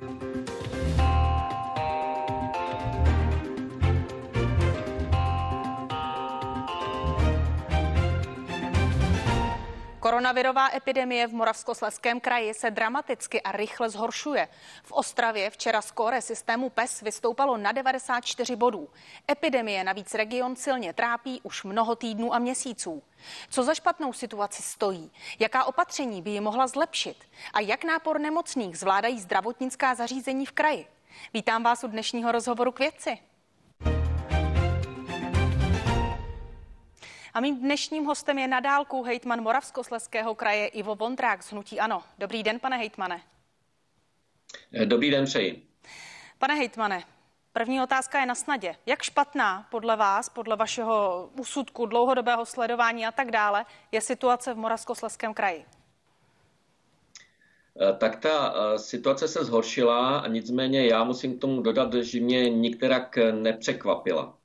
Thank you. Koronavirová epidemie v Moravskosleském kraji se dramaticky a rychle zhoršuje. V Ostravě včera skóre systému PES vystoupalo na 94 bodů. Epidemie navíc region silně trápí už mnoho týdnů a měsíců. Co za špatnou situaci stojí? Jaká opatření by ji mohla zlepšit? A jak nápor nemocných zvládají zdravotnická zařízení v kraji? Vítám vás u dnešního rozhovoru k věci. A mým dnešním hostem je nadálku hejtman Moravskosleského kraje Ivo Vondrák z Hnutí Ano. Dobrý den, pane hejtmane. Dobrý den přeji. Pane hejtmane, první otázka je na snadě. Jak špatná podle vás, podle vašeho úsudku, dlouhodobého sledování a tak dále, je situace v Moravskosleském kraji? Eh, tak ta eh, situace se zhoršila nicméně já musím k tomu dodat, že mě nikterak nepřekvapila.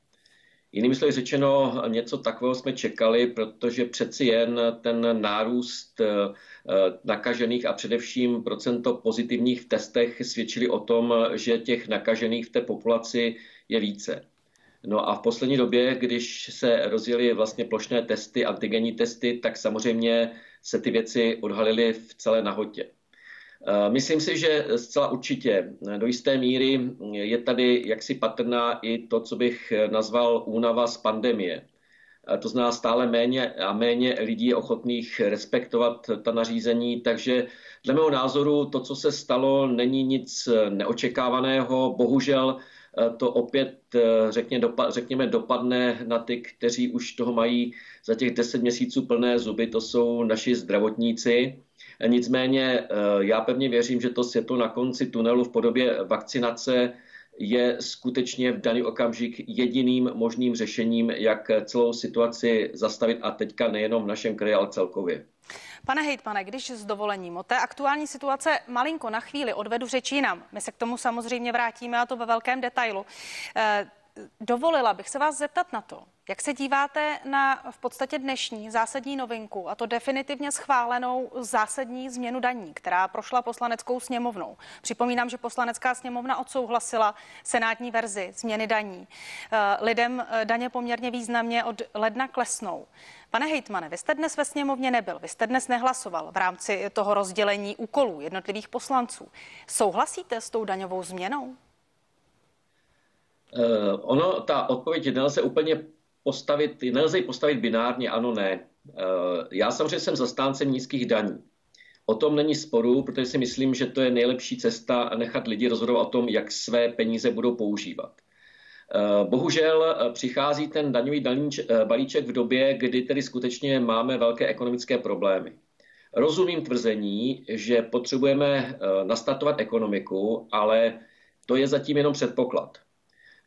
Jinými slovy řečeno, něco takového jsme čekali, protože přeci jen ten nárůst eh, nakažených a především procento pozitivních v testech svědčili o tom, že těch nakažených v té populaci je více. No a v poslední době, když se rozjeli vlastně plošné testy, antigenní testy, tak samozřejmě se ty věci odhalily v celé nahotě. Eh, myslím si, že zcela určitě do jisté míry je tady jaksi patrná i to, co bych nazval únava z pandemie. Eh, to zná stále méně a méně lidí je ochotných respektovat ta nařízení, takže dle mého názoru to, co se stalo, není nic neočekávaného. Bohužel eh, to opět řekněme dopadne na ty, kteří už toho mají za těch deset měsíců plné zuby, to jsou naši zdravotníci. Nicméně eh, já pevně věřím, že to světlo na konci tunelu v podobě vakcinace je skutečně v daný okamžik jediným možným řešením, jak celou situaci zastavit a teďka nejenom v našem kraji, ale celkově. Pane hejtmane, když s dovolením o té aktuální situace malinko na chvíli odvedu řeč jinam, my se k tomu samozřejmě vrátíme a to ve velkém detailu. Dovolila bych se vás zeptat na to, jak se díváte na v podstatě dnešní zásadní novinku a to definitivně schválenou zásadní změnu daní, která prošla poslaneckou sněmovnou? Připomínám, že poslanecká sněmovna odsouhlasila senátní verzi změny daní. Eh, lidem eh, daně poměrně významně od ledna klesnou. Pane hejtmane, vy jste dnes ve sněmovně nebyl, vy jste dnes nehlasoval v rámci toho rozdělení úkolů jednotlivých poslanců. Souhlasíte s tou daňovou změnou? Uh, ono, ta odpověď nelze úplně postavit, nelze ji postavit binárně, ano, ne. Eh, já samozřejmě jsem zastáncem nízkých daní. O tom není sporu, protože si myslím, že to je nejlepší cesta nechat lidi rozhodovat o tom, jak své peníze budou používat. Eh, bohužel eh, přichází ten daňový balíček v době, kdy tedy skutečně máme velké ekonomické problémy. Rozumím tvrzení, že potřebujeme nastartovat ekonomiku, ale to je zatím jenom předpoklad.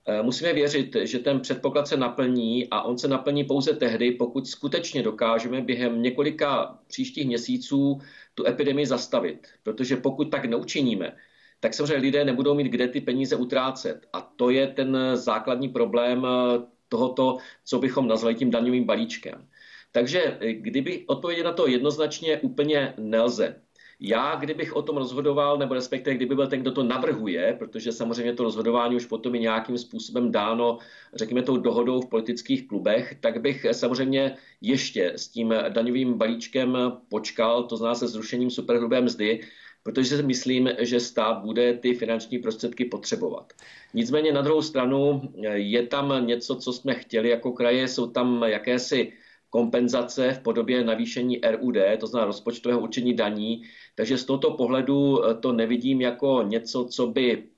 Eh, musíme věřit, že ten předpoklad se naplní a on se naplní pouze tehdy, pokud skutečně dokážeme během několika příštích měsíců tu epidemii zastavit. Protože pokud tak neučiníme, tak samozřejmě lidé nebudou mít kde ty peníze utrácet. A to je ten základní problém eh, tohoto, co bychom nazvali tím daňovým balíčkem. Takže eh, kdyby odpovědět na to jednoznačně úplně nelze. Já, kdybych o tom rozhodoval, nebo respektive kdyby byl ten, kdo to navrhuje, protože samozřejmě to rozhodování už potom je nějakým způsobem dáno, řekněme, tou dohodou v politických klubech, tak bych samozřejmě ještě s tím daňovým balíčkem počkal, to zná se zrušením superhrubé mzdy, protože si myslím, že stát bude ty finanční prostředky potřebovat. Nicméně na druhou stranu je tam něco, co jsme chtěli jako kraje, jsou tam jakési kompenzace v podobě navýšení RUD, to znamená rozpočtového určení daní. Takže z tohoto pohledu eh, to nevidím jako něco, co by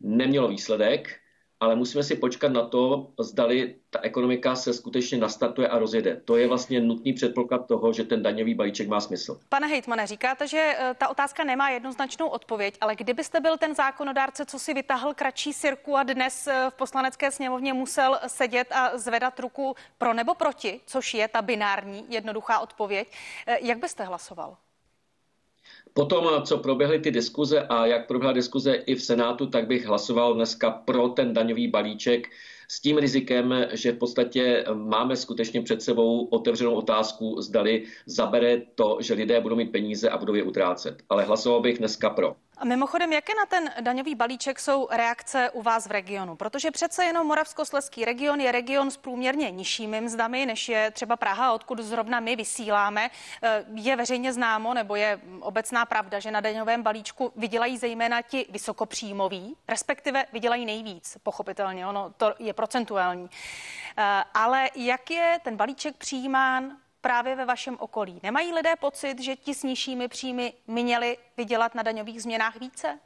nemělo výsledek, ale musíme si počkat na to, zdali ta ekonomika se skutečně nastartuje a rozjede. To je vlastně nutný předpoklad toho, že ten daňový balíček má smysl. Pane Hejtmane, říkáte, že eh, ta otázka nemá jednoznačnou odpověď, ale kdybyste byl ten zákonodárce, co si vytahl kratší sirku a dnes eh, v poslanecké sněmovně musel sedět a zvedat ruku pro nebo proti, což je ta binární jednoduchá odpověď, jak byste hlasoval? Potom, co proběhly ty diskuze a jak proběhla diskuze i v Senátu, tak bych hlasoval dneska pro ten daňový balíček s tím rizikem, že v podstatě máme skutečně před sebou otevřenou otázku, zdali zabere to, že lidé budou mít peníze a budou je utrácet. Ale hlasoval bych dneska pro. A mimochodem, jaké na ten daňový balíček jsou reakce u vás v regionu? Protože přece jenom Moravskosleský region je region s průměrně nižšími mzdami, než je třeba Praha, odkud zrovna my vysíláme. Eh, je veřejně známo, nebo je obecná pravda, že na daňovém balíčku vydělají zejména ti vysokopříjmoví, respektive vydělají nejvíc, pochopitelně, ono to je procentuální. Eh, ale jak je ten balíček přijímán právě ve vašem okolí? Nemají lidé pocit, že ti s nižšími příjmy měli vydělat na daňových změnách více?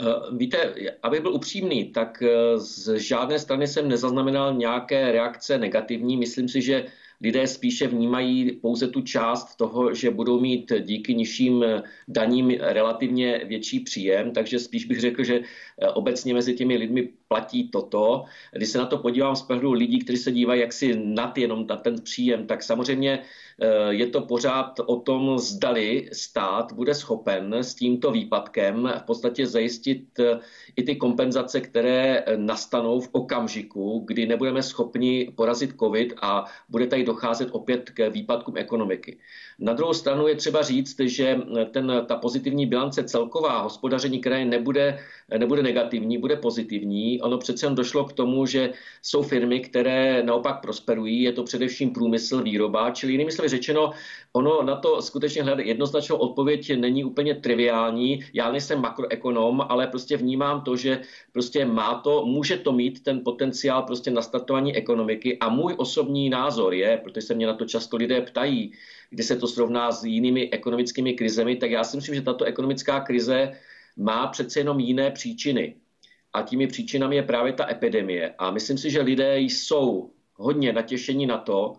Eh, víte, abych byl upřímný, tak eh, z žádné strany jsem nezaznamenal nějaké reakce negativní. Myslím si, že lidé spíše vnímají pouze tu část toho, že budou mít díky nižším daním relativně větší příjem, takže spíš bych řekl, že eh, obecně mezi těmi lidmi platí toto. Když se na to podívám z pohledu lidí, kteří se dívají jaksi nad jenom na ten příjem, tak samozřejmě Eh, je to pořád o tom, zdali stát bude schopen s tímto výpadkem v podstatě zajistit eh, i ty kompenzace, které nastanou v okamžiku, kdy nebudeme schopni porazit COVID a bude tady docházet opět k výpadkům ekonomiky. Na druhou stranu je třeba říct, že ten, ta pozitivní bilance celková hospodaření kraje nebude, nebude negativní, bude pozitivní. Ono přece jen došlo k tomu, že jsou firmy, které naopak prosperují, je to především průmysl, výroba, čili jinými slovy řečeno, ono na to skutečně hledat jednoznačnou odpověď není úplně triviální. Já nejsem makroekonom, ale prostě vnímám to, že prostě má to, může to mít ten potenciál prostě na startování ekonomiky a můj osobní názor je, protože se mě na to často lidé ptají, kdy se to srovná s jinými ekonomickými krizemi, tak já si myslím, že tato ekonomická krize má přece jenom jiné příčiny. A těmi příčinami je právě ta epidemie. A myslím si, že lidé jsou hodně natěšení na to,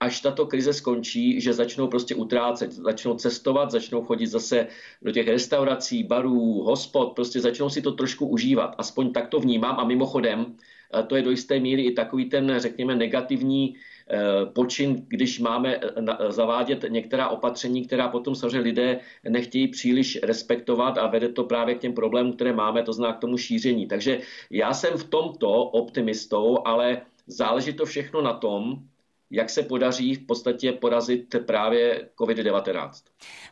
až tato krize skončí, že začnou prostě utrácet, začnou cestovat, začnou chodit zase do těch restaurací, barů, hospod, prostě začnou si to trošku užívat. Aspoň tak to vnímám a mimochodem, eh, to je do jisté míry i takový ten, řekněme, negativní počin, když máme eh, zavádět některá opatření, která potom samozřejmě lidé nechtějí příliš respektovat a vede to právě k těm problémům, které máme, to zná k tomu šíření. Takže já jsem v tomto optimistou, ale záleží to všechno na tom, jak se podaří v podstatě porazit právě COVID-19.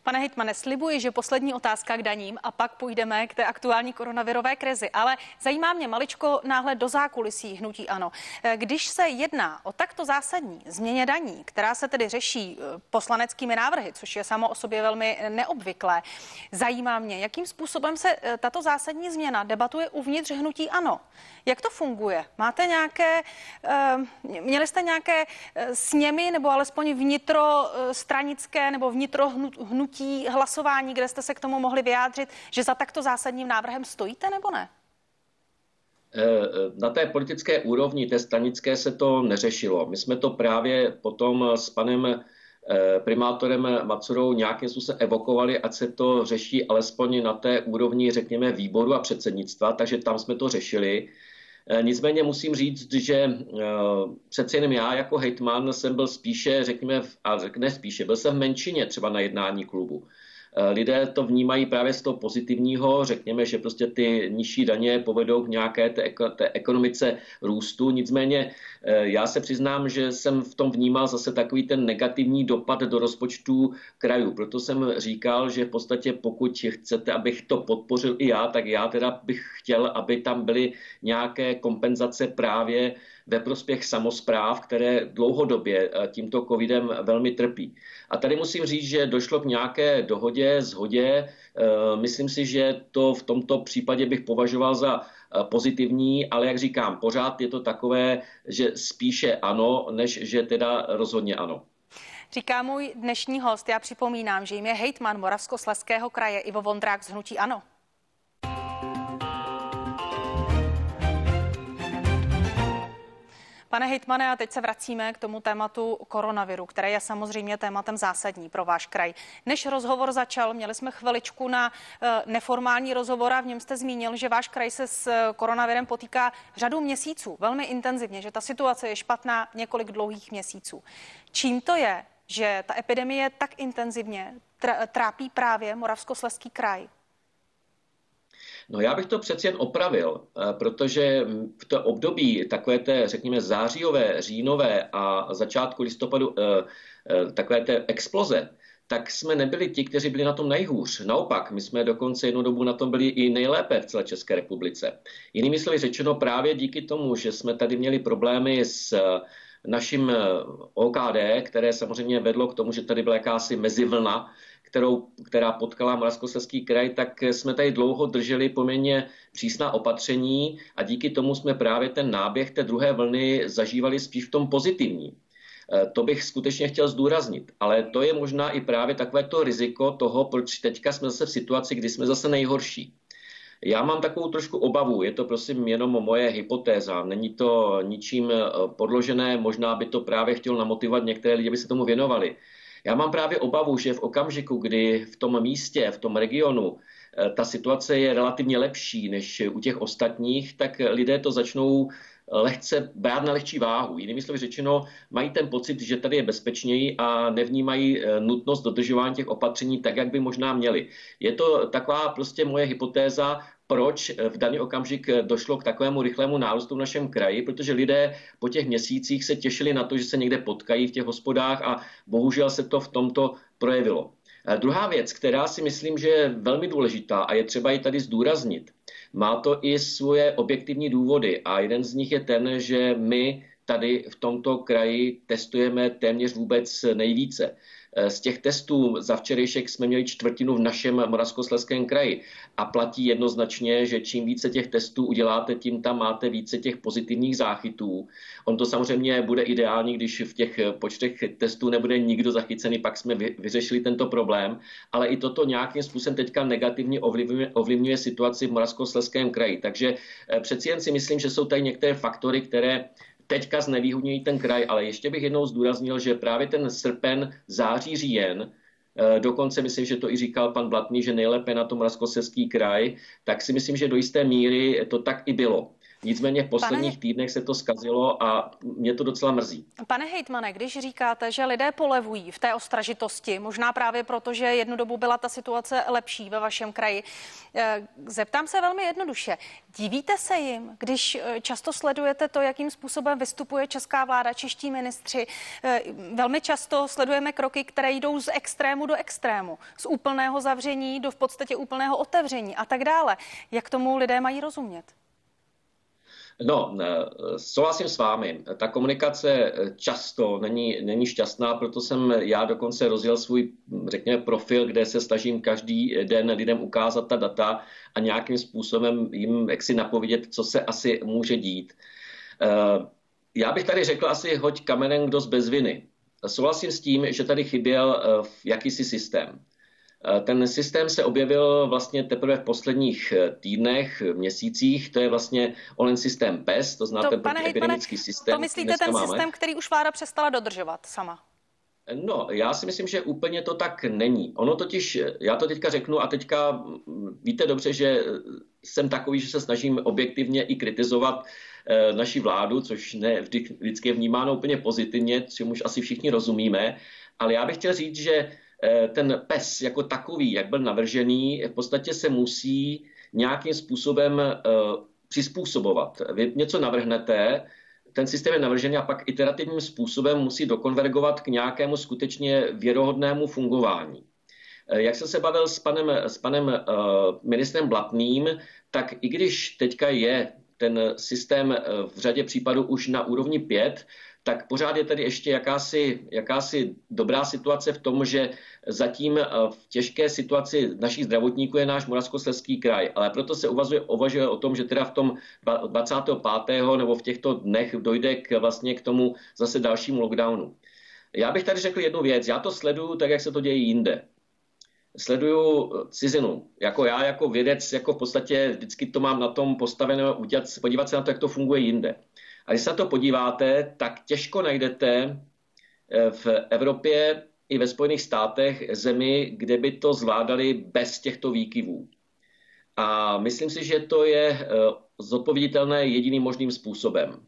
Pane Hitmane, slibuji, že poslední otázka k daním a pak půjdeme k té aktuální koronavirové krizi. Ale zajímá mě maličko náhle do zákulisí hnutí ano. Eh, když se jedná o takto zásadní změně daní, která se tedy řeší eh, poslaneckými návrhy, což je samo o sobě velmi neobvyklé, zajímá mě, jakým způsobem se eh, tato zásadní změna debatuje uvnitř hnutí ano. Jak to funguje? Máte nějaké, měli jste nějaké sněmy nebo alespoň vnitro stranické nebo vnitro hnutí hlasování, kde jste se k tomu mohli vyjádřit, že za takto zásadním návrhem stojíte nebo ne? Eh, eh, na té politické úrovni, té stranické se to neřešilo. My jsme to právě potom s panem eh, primátorem Macurou nějakým způsobem evokovali, ať se to řeší alespoň na té úrovni, řekněme, výboru a předsednictva, takže tam jsme to řešili. Nicméně musím říct, že přece jenom já jako hejtman jsem byl spíše, řekněme, a ne spíše, byl jsem v menšině třeba na jednání klubu. Eh, lidé to vnímají právě z toho pozitivního, řekněme, že prostě ty nižší daně povedou k nějaké té, té ekonomice růstu. Nicméně eh, já se přiznám, že jsem v tom vnímal zase takový ten negativní dopad do rozpočtů krajů. Proto jsem říkal, že v podstatě pokud chcete, abych to podpořil i já, tak já teda bych chtěl, aby tam byly nějaké kompenzace právě ve prospěch samozpráv, které dlouhodobě eh, tímto covidem velmi trpí. A tady musím říct, že došlo k nějaké dohodě, zhodě. Eh, myslím si, že to v tomto případě bych považoval za eh, pozitivní, ale jak říkám, pořád je to takové, že spíše ano, než že teda rozhodně ano. Říká můj dnešní host, já připomínám, že jim je hejtman Moravskosleského kraje Ivo Vondrák z Hnutí Ano. Pane Hitmane, a teď se vracíme k tomu tématu koronaviru, které je samozřejmě tématem zásadní pro váš kraj. Než rozhovor začal, měli jsme chviličku na eh, neformální rozhovor a v něm jste zmínil, že váš kraj se s eh, koronavirem potýká řadu měsíců, velmi intenzivně, že ta situace je špatná několik dlouhých měsíců. Čím to je, že ta epidemie tak intenzivně trápí právě Moravskosleský kraj? No já bych to přeci jen opravil, eh, protože v to období takové té, řekněme, zářijové, říjnové a začátku listopadu eh, eh, takové té exploze, tak jsme nebyli ti, kteří byli na tom nejhůř. Naopak, my jsme dokonce jednu dobu na tom byli i nejlépe v celé České republice. Jinými slovy řečeno, právě díky tomu, že jsme tady měli problémy s naším OKD, které samozřejmě vedlo k tomu, že tady byla jakási mezivlna, kterou, která potkala Moravskoslezský kraj, tak jsme tady dlouho drželi poměrně přísná opatření a díky tomu jsme právě ten náběh té druhé vlny zažívali spíš v tom pozitivní. Eh, to bych skutečně chtěl zdůraznit. Ale to je možná i právě takové to riziko toho, proč teďka jsme zase v situaci, kdy jsme zase nejhorší. Já mám takovou trošku obavu, je to prosím jenom moje hypotéza, není to ničím eh, podložené, možná by to právě chtěl namotivovat některé lidi, aby se tomu věnovali. Já mám právě obavu, že v okamžiku, kdy v tom místě, v tom regionu eh, ta situace je relativně lepší než u těch ostatních, tak lidé to začnou lehce brát na lehčí váhu. Jinými slovy řečeno, mají ten pocit, že tady je bezpečněji a nevnímají eh, nutnost dodržování těch opatření tak, jak by možná měli. Je to taková prostě moje hypotéza, proč v daný okamžik došlo k takovému rychlému nárůstu v našem kraji, protože lidé po těch měsících se těšili na to, že se někde potkají v těch hospodách a bohužel se to v tomto projevilo. A druhá věc, která si myslím, že je velmi důležitá a je třeba ji tady zdůraznit, má to i svoje objektivní důvody a jeden z nich je ten, že my tady v tomto kraji testujeme téměř vůbec nejvíce. Eh, z těch testů za včerejšek jsme měli čtvrtinu v našem Moravskoslezském kraji a platí jednoznačně, že čím více těch testů uděláte, tím tam máte více těch pozitivních záchytů. On to samozřejmě bude ideální, když v těch počtech testů nebude nikdo zachycený, pak jsme vyřešili tento problém, ale i toto nějakým způsobem teďka negativně ovlivňuje, ovlivňuje situaci v Moravskoslezském kraji. Takže eh, přeci jen si myslím, že jsou tady některé faktory, které teďka znevýhodňují ten kraj, ale ještě bych jednou zdůraznil, že právě ten srpen, září, říjen, eh, Dokonce myslím, že to i říkal pan Blatný, že nejlépe na tom Raskoseský kraj, tak si myslím, že do jisté míry to tak i bylo. Nicméně v posledních Pane... týdnech se to skazilo a mě to docela mrzí. Pane Hejtmane, když říkáte, že lidé polevují v té ostražitosti, možná právě proto, že jednu dobu byla ta situace lepší ve vašem kraji, eh, zeptám se velmi jednoduše. Divíte se jim, když eh, často sledujete to, jakým způsobem vystupuje česká vláda, čeští ministři? Eh, velmi často sledujeme kroky, které jdou z extrému do extrému, z úplného zavření do v podstatě úplného otevření a tak dále. Jak tomu lidé mají rozumět? No, souhlasím s vámi. Ta komunikace často není, není šťastná, proto jsem já dokonce rozjel svůj, řekněme, profil, kde se snažím každý den lidem ukázat ta data a nějakým způsobem jim jaksi napovědět, co se asi může dít. Eh, já bych tady řekl asi hoď kamenem kdo z bez viny. Souhlasím s tím, že tady chyběl eh, jakýsi systém. Eh, ten systém se objevil vlastně teprve v posledních eh, týdnech, měsících. To je vlastně onen systém PES, to znáte, to, pane epidemický systém. To myslíte ten máme. systém, který už vláda přestala dodržovat sama? No, já si myslím, že úplně to tak není. Ono totiž, já to teďka řeknu a teďka mm, víte dobře, že jsem takový, že se snažím objektivně i kritizovat eh, naši vládu, což ne vždy, vždycky je vnímáno úplně pozitivně, čemuž asi všichni rozumíme, ale já bych chtěl říct, že Eh, ten PES jako takový, jak byl navržený, v podstatě se musí nějakým způsobem eh, přizpůsobovat. Vy něco navrhnete, ten systém je navržený a pak iterativním způsobem musí dokonvergovat k nějakému skutečně věrohodnému fungování. Eh, jak jsem se bavil s panem, s panem ministrem Blatným, tak i když teďka je ten systém v řadě případů už na úrovni 5, tak pořád je tady ještě jakási, jakási dobrá situace v tom, že zatím eh, v těžké situaci našich zdravotníků je náš Moravskoslezský kraj. Ale proto se uvazuje, uvažuje o tom, že teda v tom 25. nebo v těchto dnech dojde k, vlastně k tomu zase dalšímu lockdownu. Já bych tady řekl jednu věc. Já to sleduju tak, jak se to děje jinde. Sleduju cizinu. Jako já, jako vědec, jako v podstatě vždycky to mám na tom postavené, podívat se na to, jak to funguje jinde. A když se na to podíváte, tak těžko najdete eh, v Evropě i ve Spojených státech zemi, kde by to zvládali bez těchto výkyvů. A myslím si, že to je eh, zodpověditelné jediným možným způsobem.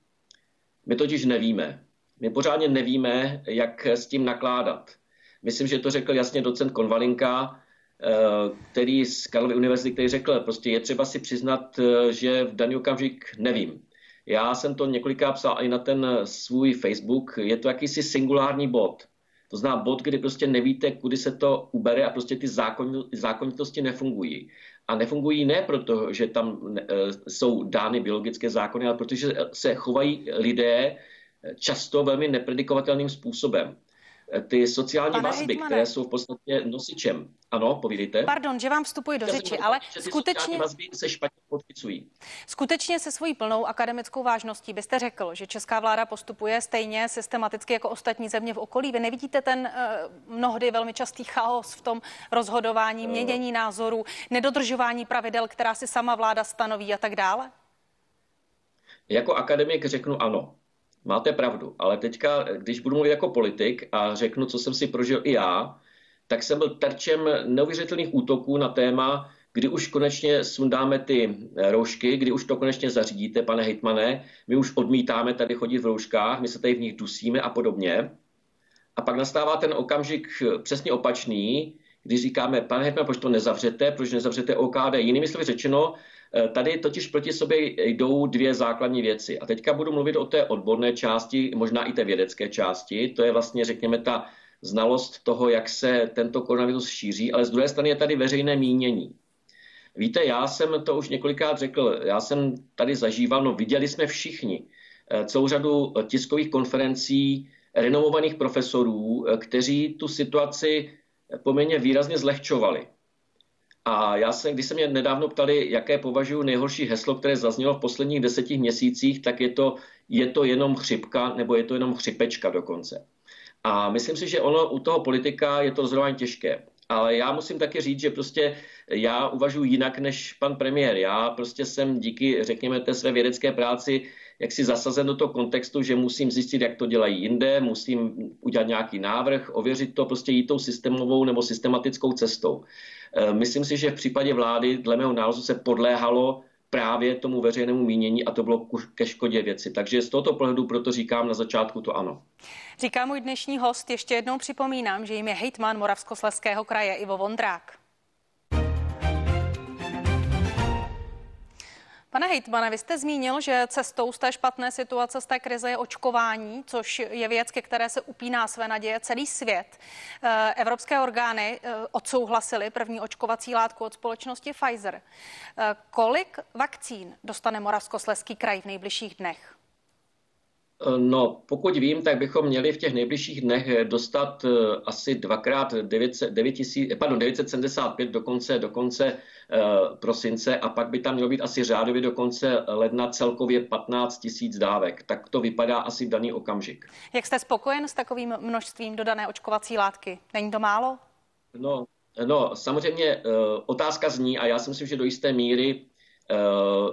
My totiž nevíme. My pořádně nevíme, jak s tím nakládat. Myslím, že to řekl jasně docent Konvalinka, eh, který z Karlovy univerzity, který řekl, prostě je třeba si přiznat, že v daný okamžik nevím. Já jsem to několikrát psal i na ten svůj Facebook. Je to jakýsi singulární bod. To znamená bod, kdy prostě nevíte, kudy se to ubere a prostě ty zákonitosti nefungují. A nefungují ne proto, že tam e, jsou dány biologické zákony, ale protože se chovají lidé často velmi nepredikovatelným způsobem ty sociální Pane vazby, Hejtmane. které jsou v podstatě nosičem. Ano, povídejte. Pardon, že vám vstupuji do řeči, ale že skutečně... vazby se špatně podpisují. Skutečně se svojí plnou akademickou vážností byste řekl, že česká vláda postupuje stejně systematicky jako ostatní země v okolí. Vy nevidíte ten uh, mnohdy velmi častý chaos v tom rozhodování, uh. měnění názorů, nedodržování pravidel, která si sama vláda stanoví a tak dále? Jako akademik řeknu ano. Máte pravdu, ale teďka, když budu mluvit jako politik a řeknu, co jsem si prožil i já, tak jsem byl terčem neuvěřitelných útoků na téma, kdy už konečně sundáme ty roušky, kdy už to konečně zařídíte, pane hejtmane, my už odmítáme tady chodit v rouškách, my se tady v nich dusíme a podobně. A pak nastává ten okamžik přesně opačný, kdy říkáme, pane hejtmane, proč to nezavřete, proč nezavřete OKD. Jinými slovy řečeno, Eh, tady totiž proti sobě jdou dvě základní věci. A teďka budu mluvit o té odborné části, možná i té vědecké části. To je vlastně, řekněme, ta znalost toho, jak se tento koronavirus šíří, ale z druhé strany je tady veřejné mínění. Víte, já jsem to už několikrát řekl, já jsem tady zažíval, no viděli jsme všichni eh, celou řadu tiskových konferencí renomovaných profesorů, eh, kteří tu situaci poměrně výrazně zlehčovali. A já se, když se mě nedávno ptali, jaké považuji nejhorší heslo, které zaznělo v posledních deseti měsících, tak je to, je to jenom chřipka nebo je to jenom chřipečka dokonce. A myslím si, že ono u toho politika je to rozhodování těžké. Ale já musím taky říct, že prostě já uvažuji jinak než pan premiér. Já prostě jsem díky, řekněme, té své vědecké práci jak si zasazen do toho kontextu, že musím zjistit, jak to dělají jinde, musím udělat nějaký návrh, ověřit to, prostě jít tou systémovou nebo systematickou cestou. Eh, myslím si, že v případě vlády, dle mého názoru, se podléhalo právě tomu veřejnému mínění a to bylo ke škodě věci. Takže z tohoto pohledu proto říkám na začátku to ano. Říká můj dnešní host, ještě jednou připomínám, že jim je hejtman Moravskosleského kraje Ivo Vondrák. Pane Hejtmane, vy jste zmínil, že cestou z té špatné situace, z té krize je očkování, což je věc, ke které se upíná své naděje celý svět. Eh, evropské orgány eh, odsouhlasily první očkovací látku od společnosti Pfizer. Eh, kolik vakcín dostane Moravskosleský kraj v nejbližších dnech? No, pokud vím, tak bychom měli v těch nejbližších dnech dostat asi dvakrát 900, 9 pardon, 975 do konce, do konce Eh, prosince a pak by tam mělo být asi řádově do konce ledna celkově 15 tisíc dávek. Tak to vypadá asi v daný okamžik. Jak jste spokojen s takovým množstvím dodané očkovací látky? Není to málo? No, no samozřejmě eh, otázka zní a já si myslím, že do jisté míry Eh,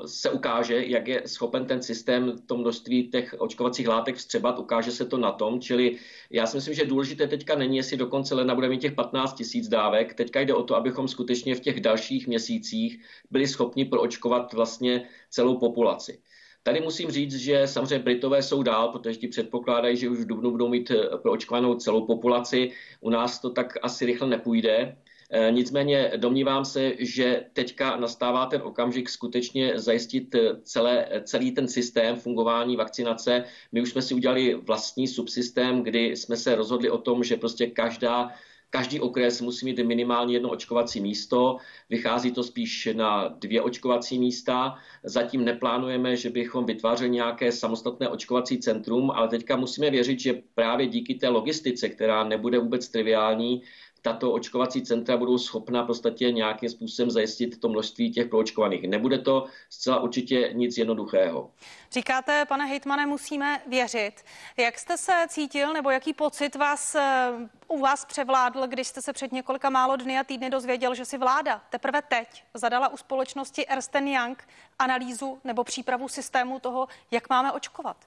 se ukáže, jak je schopen ten systém to množství těch očkovacích látek vstřebat, ukáže se to na tom, čili já si myslím, že důležité teďka není, jestli do konce ledna budeme mít těch 15 tisíc dávek, teďka jde o to, abychom skutečně v těch dalších měsících byli schopni proočkovat vlastně celou populaci. Tady musím říct, že samozřejmě Britové jsou dál, protože ti předpokládají, že už v Dubnu budou mít eh, proočkovanou celou populaci. U nás to tak asi rychle nepůjde. Eh, nicméně domnívám se, že teďka nastává ten okamžik skutečně zajistit eh, celé, eh, celý ten systém fungování vakcinace. My už jsme si udělali vlastní subsystém, kdy jsme se rozhodli o tom, že prostě každá Každý okres musí mít minimálně jedno očkovací místo, vychází to spíš na dvě očkovací místa. Zatím neplánujeme, že bychom vytvářeli nějaké samostatné očkovací centrum, ale teďka musíme věřit, že právě díky té logistice, která nebude vůbec triviální, tato očkovací centra budou schopna v podstatě nějakým způsobem zajistit to množství těch proočkovaných. Nebude to zcela určitě nic jednoduchého. Říkáte, pane hejtmane, musíme věřit. Jak jste se cítil nebo jaký pocit vás eh, u vás převládl, když jste se před několika málo dny a týdny dozvěděl, že si vláda teprve teď zadala u společnosti Ernst Young analýzu nebo přípravu systému toho, jak máme očkovat?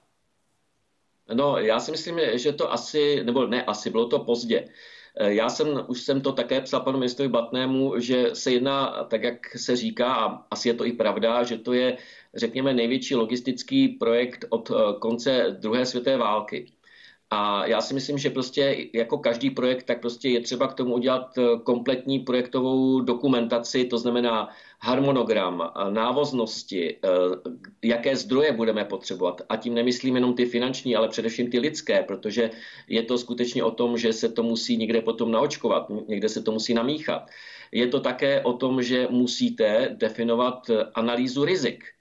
No, já si myslím, že to asi, nebo ne asi, bylo to pozdě. Eh, já jsem, už jsem to také psal panu ministrovi Batnému, že se jedná, tak jak se říká, a asi je to i pravda, že to je, řekněme, největší logistický projekt od eh, konce druhé světové války. A já si myslím, že prostě jako každý projekt, tak prostě je třeba k tomu udělat eh, kompletní projektovou dokumentaci, to znamená harmonogram, návoznosti, eh, jaké zdroje budeme potřebovat. A tím nemyslím jenom ty finanční, ale především ty lidské, protože je to skutečně o tom, že se to musí někde potom naočkovat, někde se to musí namíchat. Je to také o tom, že musíte definovat analýzu rizik Eh,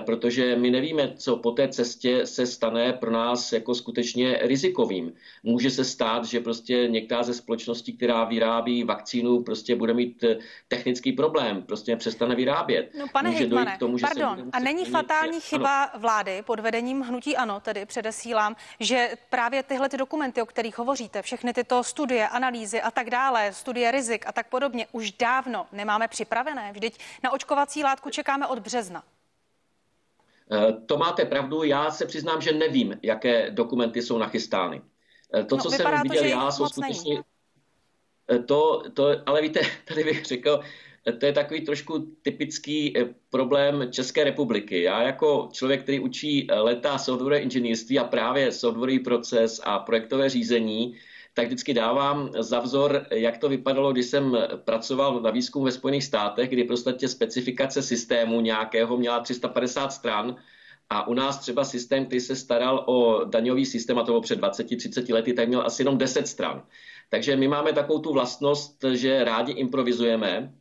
protože my nevíme, co po té cestě se stane pro nás jako skutečně rizikovým. Může se stát, že prostě některá ze společností, která vyrábí vakcínu, prostě bude mít eh, technický problém, prostě přestane vyrábět. No pane Může Hitmane, k tomu, že pardon, a není fatální chyba ano. vlády pod vedením hnutí ANO, tedy předesílám, že právě tyhle ty dokumenty, o kterých hovoříte, všechny tyto studie, analýzy a tak dále, studie rizik a tak podobně, už dávno nemáme připravené. Vždyť na očkovací látku čekáme od března. Eh, to máte pravdu, já se přiznám, že nevím, jaké dokumenty jsou nachystány. Eh, to, no, co jsem viděl já, jsou skutečně... Eh, to, to, ale víte, tady bych řekl, to je takový trošku typický problém České republiky. Já jako člověk, který učí leta software inženýrství a právě softwarový proces a projektové řízení, tak vždycky dávám za vzor, jak to vypadalo, když jsem pracoval na výzkumu ve Spojených státech, kdy prostě specifikace systému nějakého měla 350 stran a u nás třeba systém, který se staral o daňový systém, a to bylo před 20-30 lety, tak měl asi jenom 10 stran. Takže my máme takovou tu vlastnost, že rádi improvizujeme,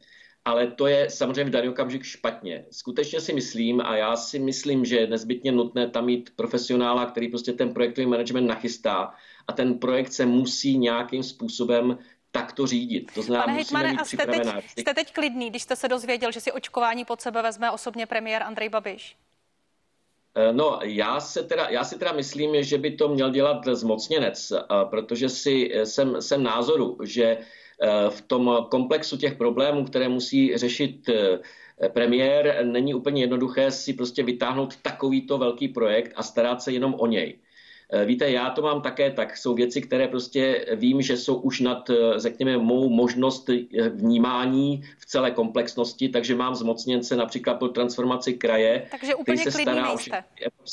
ale to je samozřejmě v daný okamžik špatně. Skutečně si myslím, a já si myslím, že je nezbytně nutné tam mít profesionála, který prostě ten projektový management nachystá a ten projekt se musí nějakým způsobem takto řídit. To znamená, Pane Hitmane, a jste teď, jste teď klidný, když jste se dozvěděl, že si očkování pod sebe vezme osobně premiér Andrej Babiš? Eh, no, já, se teda, já si teda myslím, že by to měl dělat zmocněnec, eh, protože si eh, jsem, jsem názoru, že v tom komplexu těch problémů, které musí řešit premiér, není úplně jednoduché si prostě vytáhnout takovýto velký projekt a starat se jenom o něj. Eh, víte, já to mám také tak. Jsou věci, které prostě vím, že jsou už nad, eh, řekněme, mou možnost eh, vnímání v celé komplexnosti, takže mám zmocněnce například pro transformaci kraje. Takže úplně se klidný stará nejste. O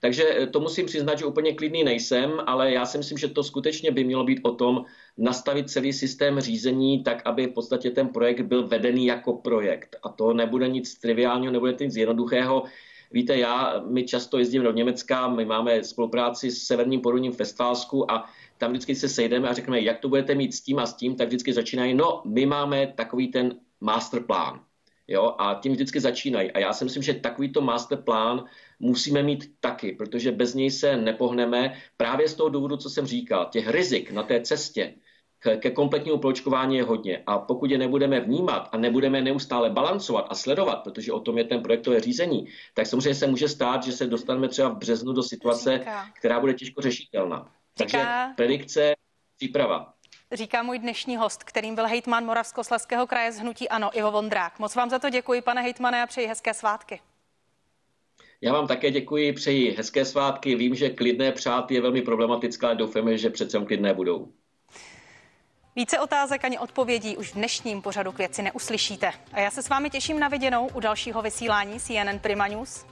takže to musím přiznat, že úplně klidný nejsem, ale já si myslím, že to skutečně by mělo být o tom nastavit celý systém řízení tak, aby v podstatě ten projekt byl vedený jako projekt. A to nebude nic triviálního, nebude nic jednoduchého. Víte, já, my často jezdíme do Německa, my máme spolupráci s Severním porudním Festfálsku a tam vždycky se sejdeme a řekneme, jak to budete mít s tím a s tím, tak vždycky začínají, no, my máme takový ten masterplán. Jo, a tím vždycky začínají. A já si myslím, že takovýto masterplán musíme mít taky, protože bez něj se nepohneme právě z toho důvodu, co jsem říkal, těch rizik na té cestě ke kompletnímu proočkování je hodně. A pokud je nebudeme vnímat a nebudeme neustále balancovat a sledovat, protože o tom je ten projektové řízení, tak samozřejmě se může stát, že se dostaneme třeba v březnu do situace, která bude těžko řešitelná. Takže predikce, příprava. Říká můj dnešní host, kterým byl hejtman Moravskoslezského kraje z Hnutí Ano, Ivo Vondrák. Moc vám za to děkuji, pane hejtmane, a přeji hezké svátky. Já vám také děkuji, přeji hezké svátky. Vím, že klidné přát je velmi problematická, ale doufáme, že přece klidné budou. Více otázek ani odpovědí už v dnešním pořadu k věci neuslyšíte. A já se s vámi těším na viděnou u dalšího vysílání CNN Prima News.